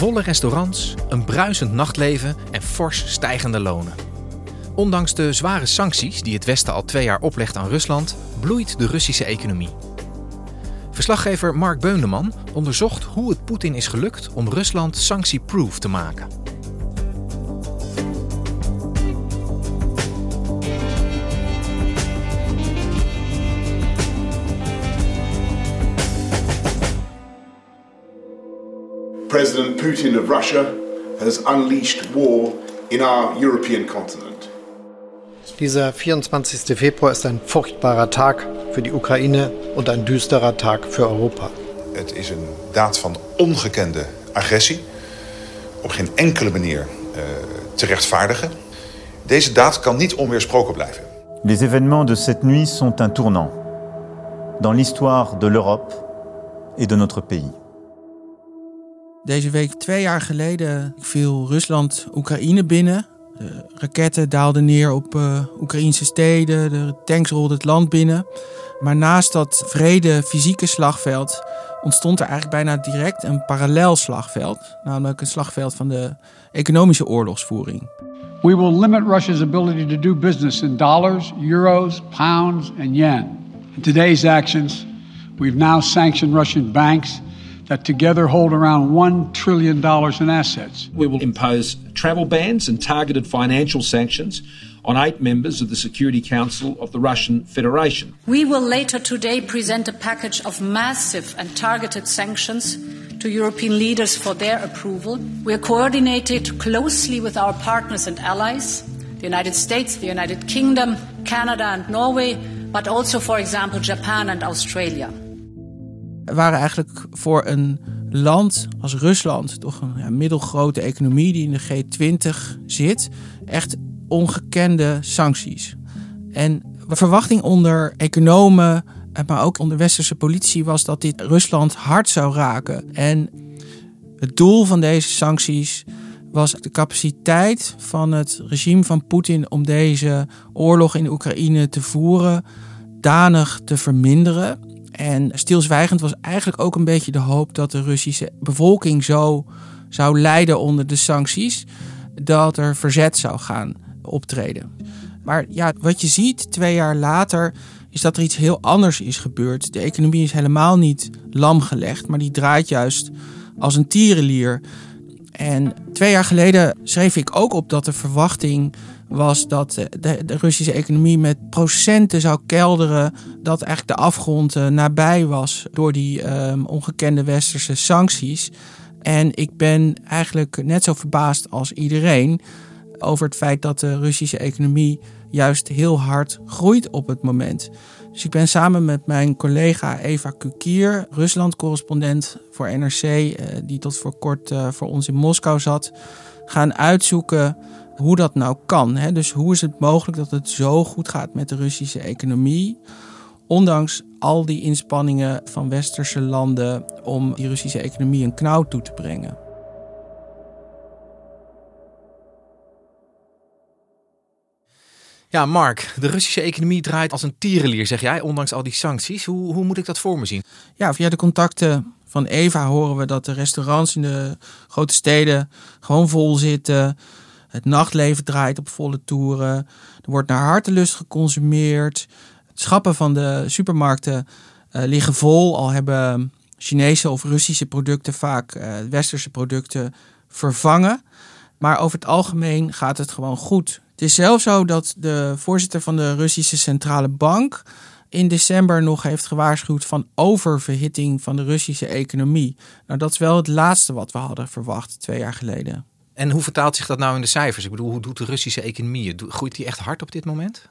Volle restaurants, een bruisend nachtleven en fors stijgende lonen. Ondanks de zware sancties die het Westen al twee jaar oplegt aan Rusland, bloeit de Russische economie. Verslaggever Mark Beundeman onderzocht hoe het Poetin is gelukt om Rusland sanctieproof te maken. President Putin of Russia has unleashed war in our European continent. Dieser 24. Februar ist ein furchtbarer Tag für die Oekraïne und ein düsterer Tag für Europa. Het is een daad van ongekende agressie. Op geen enkele manier uh, te rechtvaardigen. Deze daad kan niet onweersproken blijven. Les événements de cette nuit sont un tournant dans l'histoire de l'Europe et de notre pays. Deze week, twee jaar geleden, viel Rusland Oekraïne binnen. De raketten daalden neer op uh, Oekraïnse steden, de tanks rolden het land binnen. Maar naast dat vrede fysieke slagveld ontstond er eigenlijk bijna direct een parallel slagveld. Namelijk een slagveld van de economische oorlogsvoering. We will limit Russia's ability to do business in dollars, euros, pounds and yen. In today's actions, we've now sanctioned Russian banks that together hold around $1 trillion in assets. We will impose travel bans and targeted financial sanctions on eight members of the Security Council of the Russian Federation. We will later today present a package of massive and targeted sanctions to European leaders for their approval. We are coordinated closely with our partners and allies, the United States, the United Kingdom, Canada and Norway, but also, for example, Japan and Australia. Waren eigenlijk voor een land als Rusland, toch een ja, middelgrote economie die in de G20 zit, echt ongekende sancties. En de verwachting onder economen, maar ook onder westerse politici was dat dit Rusland hard zou raken. En het doel van deze sancties was de capaciteit van het regime van Poetin om deze oorlog in Oekraïne te voeren danig te verminderen. En stilzwijgend was eigenlijk ook een beetje de hoop dat de Russische bevolking zo zou lijden onder de sancties, dat er verzet zou gaan optreden. Maar ja, wat je ziet twee jaar later is dat er iets heel anders is gebeurd. De economie is helemaal niet lam gelegd, maar die draait juist als een tierenlier. En twee jaar geleden schreef ik ook op dat de verwachting was dat de, Russische economie met procenten zou kelderen. Dat eigenlijk de afgrond uh, nabij was door die um, ongekende westerse sancties. En ik ben eigenlijk net zo verbaasd als iedereen over het feit dat de Russische economie juist heel hard groeit op het moment. Dus ik ben samen met mijn collega Eva Kukier, Rusland-correspondent voor NRC, uh, die tot voor kort uh, voor ons in Moskou zat, gaan uitzoeken hoe dat nou kan. Hè? Dus hoe is het mogelijk dat het zo goed gaat met de Russische economie, ondanks al die inspanningen van westerse landen om die Russische economie een knauw toe te brengen. Ja, Mark, de Russische economie draait als een tierenlier, zeg jij, ondanks al die sancties. Hoe, hoe moet ik dat voor me zien? Ja, via de contacten van Eva horen we dat de restaurants in de grote steden gewoon vol zitten. Het nachtleven draait op volle toeren. Er wordt naar hartelust geconsumeerd. Schappen van de supermarkten uh, liggen vol. Al hebben Chinese of Russische producten vaak uh, westerse producten vervangen. Maar over het algemeen gaat het gewoon goed. Het is zelfs zo dat de voorzitter van de Russische Centrale Bank in december nog heeft gewaarschuwd van oververhitting van de Russische economie. Nou, dat is wel het laatste wat we hadden verwacht twee jaar geleden. En hoe vertaalt zich dat nou in de cijfers? Ik bedoel, hoe doet de Russische economie? Groeit die echt hard op dit moment?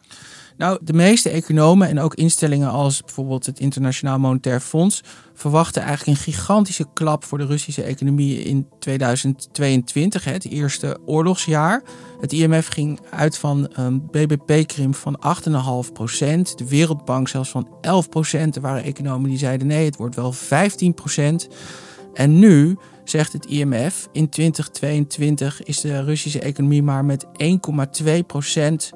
Nou, de meeste economen en ook instellingen als bijvoorbeeld het Internationaal Monetair Fonds verwachten eigenlijk een gigantische klap voor de Russische economie in 2022, het eerste oorlogsjaar. Het IMF ging uit van een BBP-krimp van 8,5 procent. De Wereldbank zelfs van 11 procent. Er waren economen die zeiden nee, het wordt wel 15 procent. En nu zegt het IMF, in 2022 is de Russische economie maar met 1,2 procent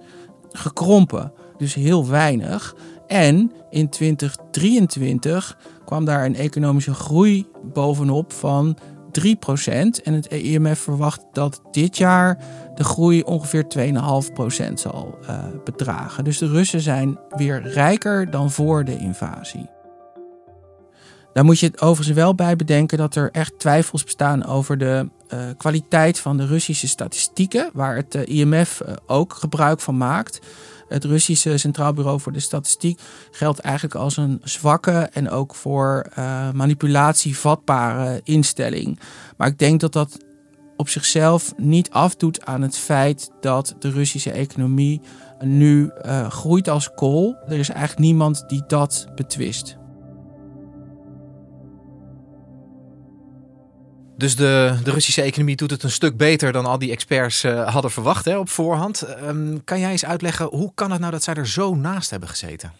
gekrompen dus heel weinig. En in 2023 kwam daar een economische groei bovenop van 3%. En het IMF verwacht dat dit jaar de groei ongeveer 2,5% zal uh, bedragen. Dus de Russen zijn weer rijker dan voor de invasie. Daar moet je het overigens wel bij bedenken dat er echt twijfels bestaan over de uh, kwaliteit van de Russische statistieken, waar het uh, IMF ook gebruik van maakt. Het Russische Centraal Bureau voor de Statistiek geldt eigenlijk als een zwakke en ook voor manipulatie vatbare instelling. Maar ik denk dat dat op zichzelf niet afdoet aan het feit dat de Russische economie nu groeit als kool. Er is eigenlijk niemand die dat betwist. Dus de, de Russische economie doet het een stuk beter dan al die experts uh, hadden verwacht hè, op voorhand. Um, kan jij eens uitleggen, hoe kan het nou dat zij er zo naast hebben gezeten?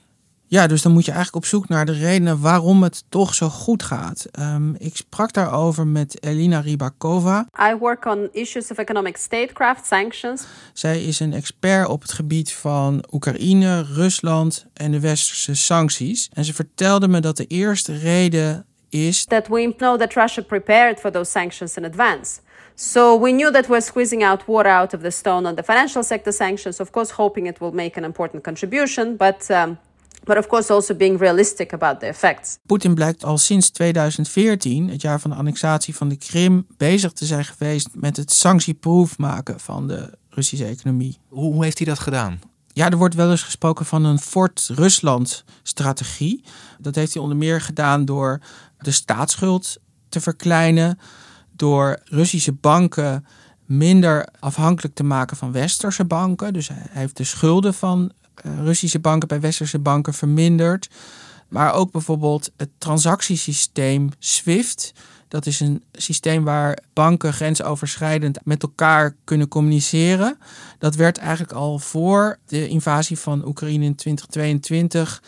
Ja, dus dan moet je eigenlijk op zoek naar de redenen waarom het toch zo goed gaat. Um, ik sprak daarover met Elina Rybakova. I work on issues of economic statecraft sanctions. Zij is een expert op het gebied van Oekraïne, Rusland en de westerse sancties. En ze vertelde me dat de eerste reden is that we know that Russia prepared for those sanctions in advance. So we knew that we're squeezing out water out of the stone on the financial sector sanctions, of course, hoping it will make an important contribution, but. Um, but of course also being realistic about the effects. Poetin blijkt al sinds 2014, het jaar van de annexatie van de Krim, bezig te zijn geweest met het sanctieproef maken van de Russische economie. Hoe heeft hij dat gedaan? Ja, er wordt wel eens gesproken van een Fort Rusland-strategie. Dat heeft hij onder meer gedaan door de staatsschuld te verkleinen, door Russische banken minder afhankelijk te maken van westerse banken. Dus hij heeft de schulden van eh, Russische banken bij westerse banken verminderd. Maar ook bijvoorbeeld het transactiesysteem SWIFT. Dat is een systeem waar banken grensoverschrijdend met elkaar kunnen communiceren. Dat werd eigenlijk al voor de invasie van Oekraïne in 2022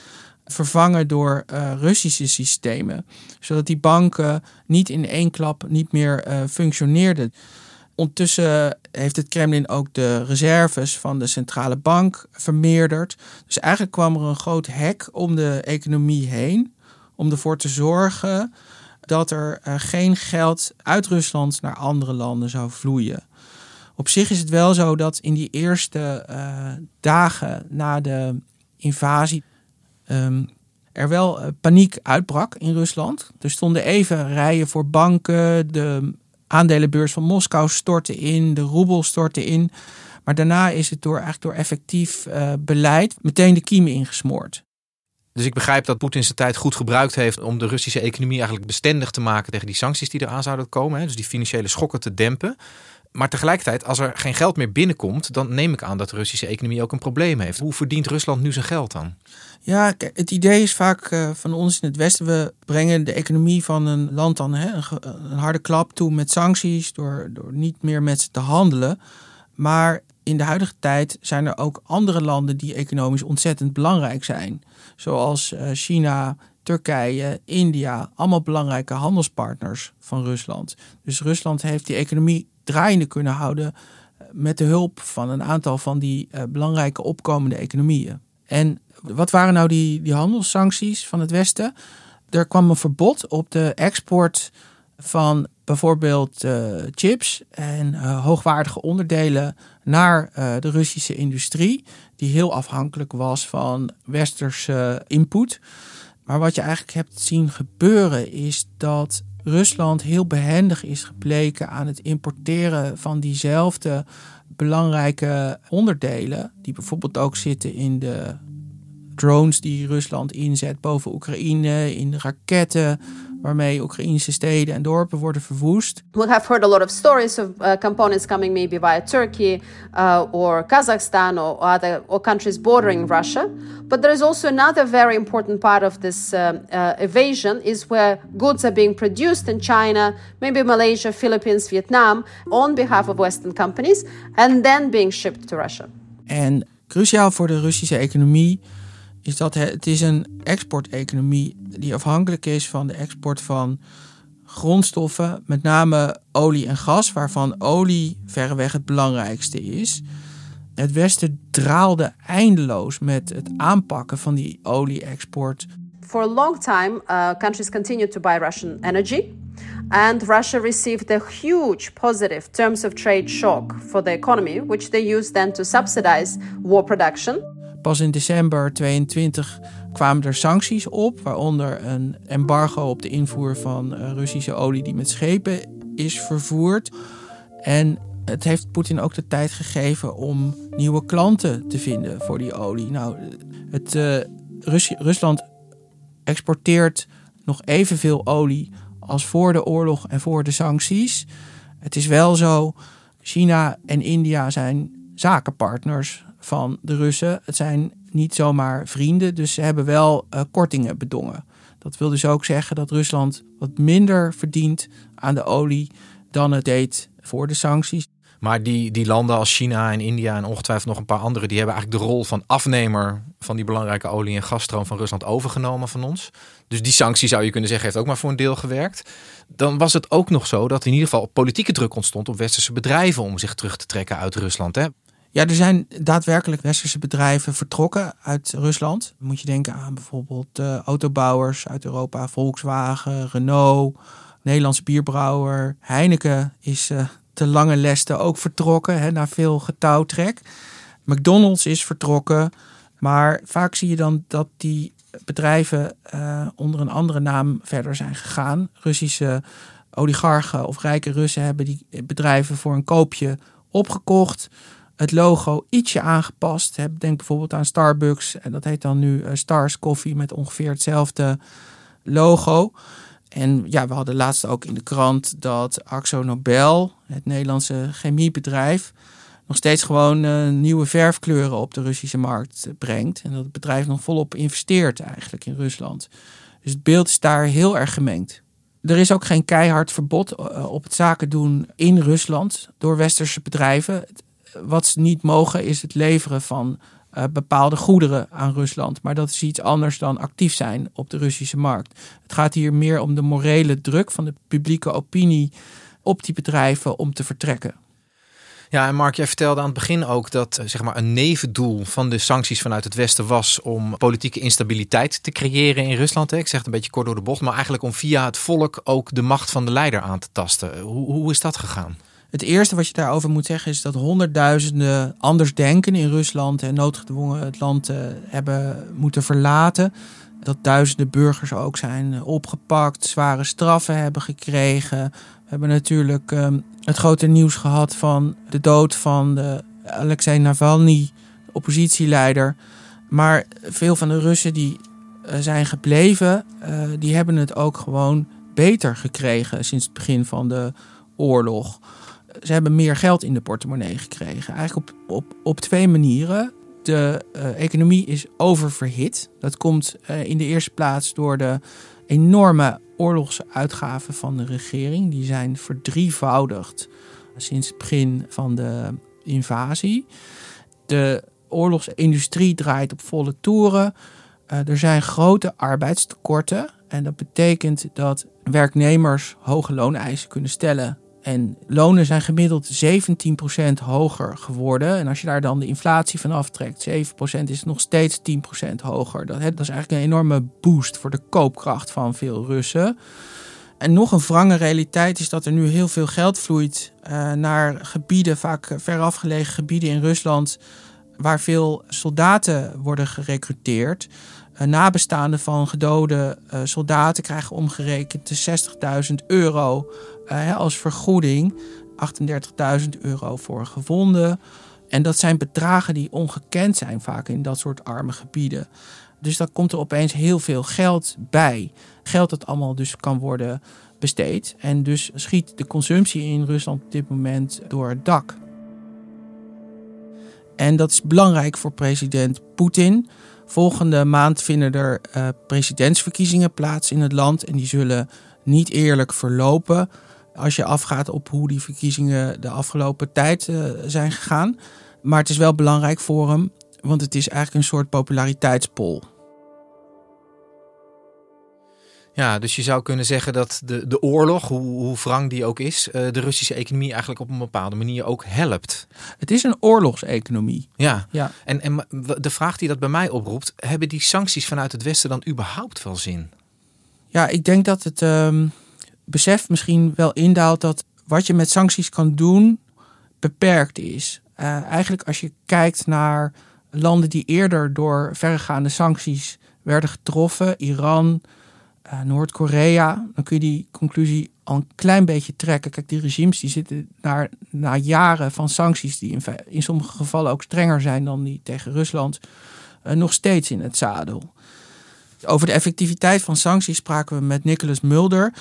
vervangen door uh, Russische systemen. Zodat die banken niet in één klap niet meer uh, functioneerden. Ondertussen heeft het Kremlin ook de reserves van de centrale bank vermeerderd. Dus eigenlijk kwam er een groot hek om de economie heen. Om ervoor te zorgen dat er uh, geen geld uit Rusland naar andere landen zou vloeien. Op zich is het wel zo dat in die eerste dagen na de invasie um, er wel uh, paniek uitbrak in Rusland. Er stonden even rijen voor banken, de aandelenbeurs van Moskou stortte in, de roebel stortte in. Maar daarna is het door, eigenlijk door effectief beleid meteen de kiemen ingesmoord. Dus ik begrijp dat Poetin zijn tijd goed gebruikt heeft om de Russische economie eigenlijk bestendig te maken tegen die sancties die eraan zouden komen. Dus die financiële schokken te dempen. Maar tegelijkertijd, als er geen geld meer binnenkomt, dan neem ik aan dat de Russische economie ook een probleem heeft. Hoe verdient Rusland nu zijn geld dan? Ja, het idee is vaak uh, van ons in het Westen, we brengen de economie van een land dan een, een, harde klap toe met sancties, door, door niet meer met ze te handelen. Maar in de huidige tijd zijn er ook andere landen die economisch ontzettend belangrijk zijn. Zoals uh, China, Turkije, India, allemaal belangrijke handelspartners van Rusland. Dus Rusland heeft die economie draaiende kunnen houden eh, met de hulp van een aantal van die uh, belangrijke opkomende economieën. En wat waren nou die, die handelssancties van het Westen? Er kwam een verbod op de export van bijvoorbeeld uh, chips en uh, hoogwaardige onderdelen naar uh, de Russische industrie, die heel afhankelijk was van westerse input. Maar wat je eigenlijk hebt zien gebeuren is dat Rusland heel behendig is gebleken aan het importeren van diezelfde belangrijke onderdelen, die bijvoorbeeld ook zitten in de drones die Rusland inzet boven Oekraïne, in de raketten waarmee Oekraïnse steden en dorpen worden verwoest. We have heard a lot of stories of uh, components coming maybe via Turkey uh, or Kazakhstan or other or countries bordering Russia. But there is also another very important part of this uh, uh, evasion is where goods are being produced in China, maybe Malaysia, Philippines, Vietnam, on behalf of Western companies, and then being shipped to Russia. En cruciaal voor de Russische economie is dat het is een exporteconomie die afhankelijk is van de export van grondstoffen, met name olie en gas, waarvan olie verreweg het belangrijkste is. Het Westen draalde eindeloos met het aanpakken van die olie-export. For a long time, uh, countries continued to buy Russian energy. And Russia received a huge positive terms of trade shock for the economy, which they used then to subsidize war production. Pas in december 22 kwamen er sancties op, waaronder een embargo op de invoer van eh, Russische olie die met schepen is vervoerd. En het heeft Poetin ook de tijd gegeven om nieuwe klanten te vinden voor die olie. Nou, het, uh, Rusland exporteert nog evenveel olie als voor de oorlog en voor de sancties. Het is wel zo, China en India zijn zakenpartners van de Russen. Het zijn niet zomaar vrienden, dus ze hebben wel uh, kortingen bedongen. Dat wil dus ook zeggen dat Rusland wat minder verdient aan de olie dan het deed voor de sancties. Maar die, die landen als China en India en ongetwijfeld nog een paar andere, die hebben eigenlijk de rol van afnemer van die belangrijke olie- en gasstroom van Rusland overgenomen van ons. Dus die sanctie zou je kunnen zeggen heeft ook maar voor een deel gewerkt. Dan was het ook nog zo dat in ieder geval politieke druk ontstond op westerse bedrijven om zich terug te trekken uit Rusland. Hè? Ja, er zijn daadwerkelijk westerse bedrijven vertrokken uit Rusland. moet je denken aan bijvoorbeeld uh, autobouwers uit Europa, Volkswagen, Renault, Nederlandse bierbrouwer. Heineken is uh, te lange leste ook vertrokken, hè, na veel getouwtrek. McDonald's is vertrokken. Maar vaak zie je dan dat die bedrijven uh, onder een andere naam verder zijn gegaan. Russische oligarchen of rijke Russen hebben die bedrijven voor een koopje opgekocht het logo ietsje aangepast. Denk bijvoorbeeld aan Starbucks. En dat heet dan nu uh, Stars Coffee met ongeveer hetzelfde logo. En ja, we hadden laatst ook in de krant dat Axo Nobel, het Nederlandse chemiebedrijf, nog steeds gewoon uh, nieuwe verfkleuren op de Russische markt brengt. En dat het bedrijf nog volop investeert eigenlijk in Rusland. Dus het beeld is daar heel erg gemengd. Er is ook geen keihard verbod op het zaken doen in Rusland door westerse bedrijven wat ze niet mogen is het leveren van uh, bepaalde goederen aan Rusland. Maar dat is iets anders dan actief zijn op de Russische markt. Het gaat hier meer om de morele druk van de publieke opinie op die bedrijven om te vertrekken. Ja, en Mark, jij vertelde aan het begin ook dat zeg maar, een nevendoel van de sancties vanuit het Westen was om politieke instabiliteit te creëren in Rusland. Ik zeg het een beetje kort door de bocht, maar eigenlijk om via het volk ook de macht van de leider aan te tasten. Hoe, hoe is dat gegaan? Het eerste wat je daarover moet zeggen is dat honderdduizenden anders denken in Rusland en noodgedwongen het land uh, hebben moeten verlaten. Dat duizenden burgers ook zijn opgepakt, zware straffen hebben gekregen. We hebben natuurlijk um, het grote nieuws gehad van de dood van de Alexei Navalny, de oppositieleider. Maar veel van de Russen die zijn gebleven, die hebben het ook gewoon beter gekregen sinds het begin van de oorlog ze hebben meer geld in de portemonnee gekregen. Eigenlijk op, op, op twee manieren. De uh, economie is oververhit. Dat komt uh, in de eerste plaats door de enorme oorlogsuitgaven van de regering. Die zijn verdrievoudigd sinds het begin van de invasie. De oorlogsindustrie draait op volle toeren. Er zijn grote arbeidstekorten. En dat betekent dat werknemers hoge looneisen kunnen stellen en lonen zijn gemiddeld 17% hoger geworden. En als je daar dan de inflatie van aftrekt, 7% is nog steeds 10% hoger. Dat, dat is eigenlijk een enorme boost voor de koopkracht van veel Russen. En nog een wrange realiteit is dat er nu heel veel geld vloeit uh, naar gebieden, vaak ver afgelegen gebieden in Rusland, waar veel soldaten worden gerecruiteerd. Uh, nabestaanden van gedode uh, soldaten krijgen omgerekend de 60.000 euro als vergoeding. 38.000 euro voor gewonden. En dat zijn bedragen die ongekend zijn vaak in dat soort arme gebieden. Dus dan komt er opeens heel veel geld bij. Geld dat allemaal dus kan worden besteed. En dus schiet de consumptie in Rusland op dit moment door het dak. En dat is belangrijk voor president Poetin. Volgende maand vinden er uh, presidentsverkiezingen plaats in het land. En die zullen niet eerlijk verlopen. Als je afgaat op hoe die verkiezingen de afgelopen tijd uh, zijn gegaan. Maar het is wel belangrijk voor hem, want het is eigenlijk een soort populariteitspol. Ja, dus je zou kunnen zeggen dat de, de oorlog, hoe, hoe wrang die ook is, uh, de Russische economie eigenlijk op een bepaalde manier ook helpt. Het is een oorlogseconomie. Ja, ja. En, en de vraag die dat bij mij oproept, hebben die sancties vanuit het Westen dan überhaupt wel zin? Ja, ik denk dat het um, besef misschien wel indaalt dat wat je met sancties kan doen beperkt is. Uh, eigenlijk als je kijkt naar landen die eerder door verregaande sancties werden getroffen, Iran, uh, Noord-Korea, dan kun je die conclusie al een klein beetje trekken. Kijk, die regimes die zitten naar, na jaren van sancties, die in, in sommige gevallen ook strenger zijn dan die tegen Rusland, uh, nog steeds in het zadel. Over de effectiviteit van sancties spraken we met Nicholas Mulder,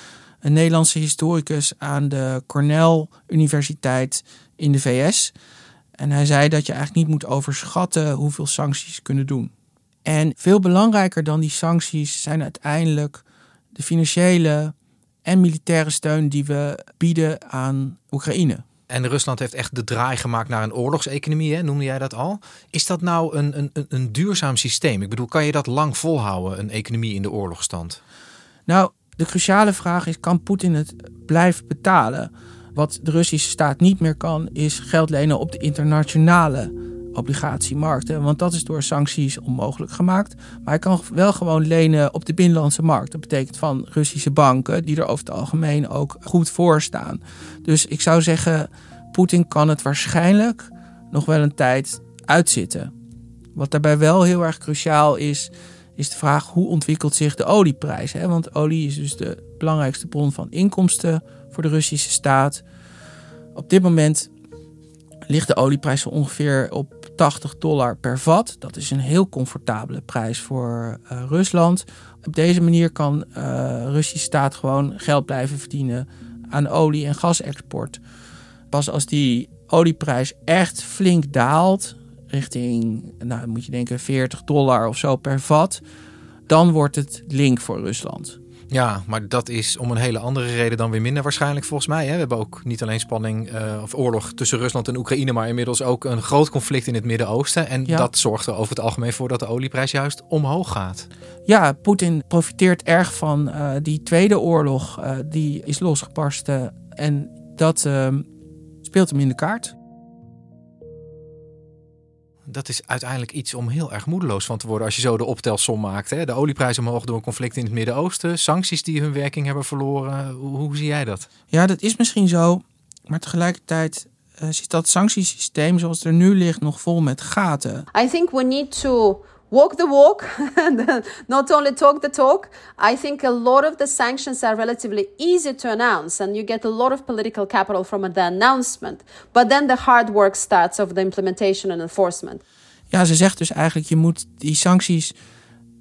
een Nederlandse historicus aan de Cornell Universiteit in de VS. En hij zei dat je eigenlijk niet moet overschatten hoeveel sancties kunnen doen. En veel belangrijker dan die sancties zijn uiteindelijk de financiële en militaire steun die we bieden aan Oekraïne. En Rusland heeft echt de draai gemaakt naar een oorlogseconomie, hè? noemde jij dat al. Is dat nou een, een, een duurzaam systeem? Ik bedoel, kan je dat lang volhouden, een economie in de oorlogstand? Nou, de cruciale vraag is: kan Poetin het blijven betalen? Wat de Russische staat niet meer kan, is geld lenen op de internationale obligatiemarkten. Want dat is door sancties onmogelijk gemaakt. Maar hij kan wel gewoon lenen op de binnenlandse markt. Dat betekent van Russische banken, die er over het algemeen ook goed voor staan. Dus ik zou zeggen, Poetin kan het waarschijnlijk nog wel een tijd uitzitten. Wat daarbij wel heel erg cruciaal is, is de vraag hoe ontwikkelt zich de olieprijs. Hè? Want olie is dus de belangrijkste bron van inkomsten voor de Russische staat. Op dit moment ligt de olieprijs ongeveer op 80 dollar per vat. Dat is een heel comfortabele prijs voor uh, Rusland. Op deze manier kan uh, Russische staat gewoon geld blijven verdienen aan olie- en gasexport. Pas als die olieprijs echt flink daalt, richting, nou moet je denken 40 dollar of zo per vat, dan wordt het link voor Rusland. Ja, maar dat is om een hele andere reden dan weer minder waarschijnlijk volgens mij. Hè? We hebben ook niet alleen spanning uh, of oorlog tussen Rusland en Oekraïne, maar inmiddels ook een groot conflict in het Midden-Oosten. En dat zorgt er over het algemeen voor dat de olieprijs juist omhoog gaat. Ja, Poetin profiteert erg van uh, die tweede oorlog uh, die is losgebarsten. En dat ehm, speelt hem in de kaart dat is uiteindelijk iets om heel erg moedeloos van te worden als je zo de optelsom maakt. Hè? De olieprijs omhoog door een conflict in het Midden-Oosten, sancties die hun werking hebben verloren. Hoe, hoe, zie jij dat? Ja, dat is misschien zo, maar tegelijkertijd uh, zit dat sanctiesysteem zoals het er nu ligt nog vol met gaten. I think we need to walk the walk, not only talk the talk. I think a lot of the sanctions are relatively easy to announce, and you get a lot of political capital from the announcement. But then the hard work starts of the implementation and enforcement. Ja, ze zegt dus eigenlijk: je moet die sancties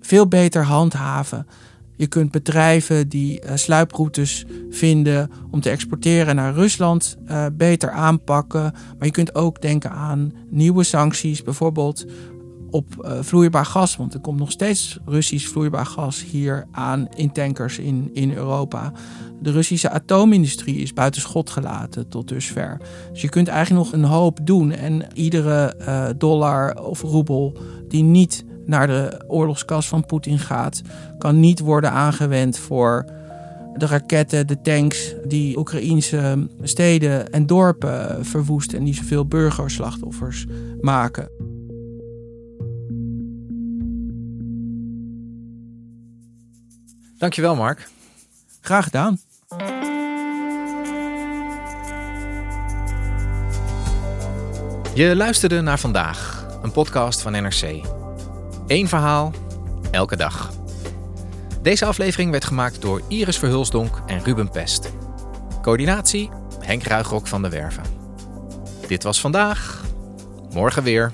veel beter handhaven. Je kunt bedrijven die uh, sluiproutes vinden om te exporteren naar Rusland uh, beter aanpakken. Maar je kunt ook denken aan nieuwe sancties, bijvoorbeeld op uh, vloeibaar gas. Want er komt nog steeds Russisch vloeibaar gas hier aan in tankers in, in Europa. De Russische atoomindustrie is buiten schot gelaten tot dusver. Dus je kunt eigenlijk nog een hoop doen. En iedere uh, dollar of roebel die niet naar de oorlogskas van Poetin gaat, kan niet worden aangewend voor de raketten, de tanks die Oekraïense steden en dorpen verwoesten en die zoveel burgerslachtoffers maken. Dankjewel, Mark. Graag gedaan. Je luisterde naar vandaag, een podcast van NRC. Eén verhaal, elke dag. Deze aflevering werd gemaakt door Iris Verhulsdonk en Ruben Pest. Coördinatie Henk Ruigrok van de Werven. Dit was vandaag. Morgen weer.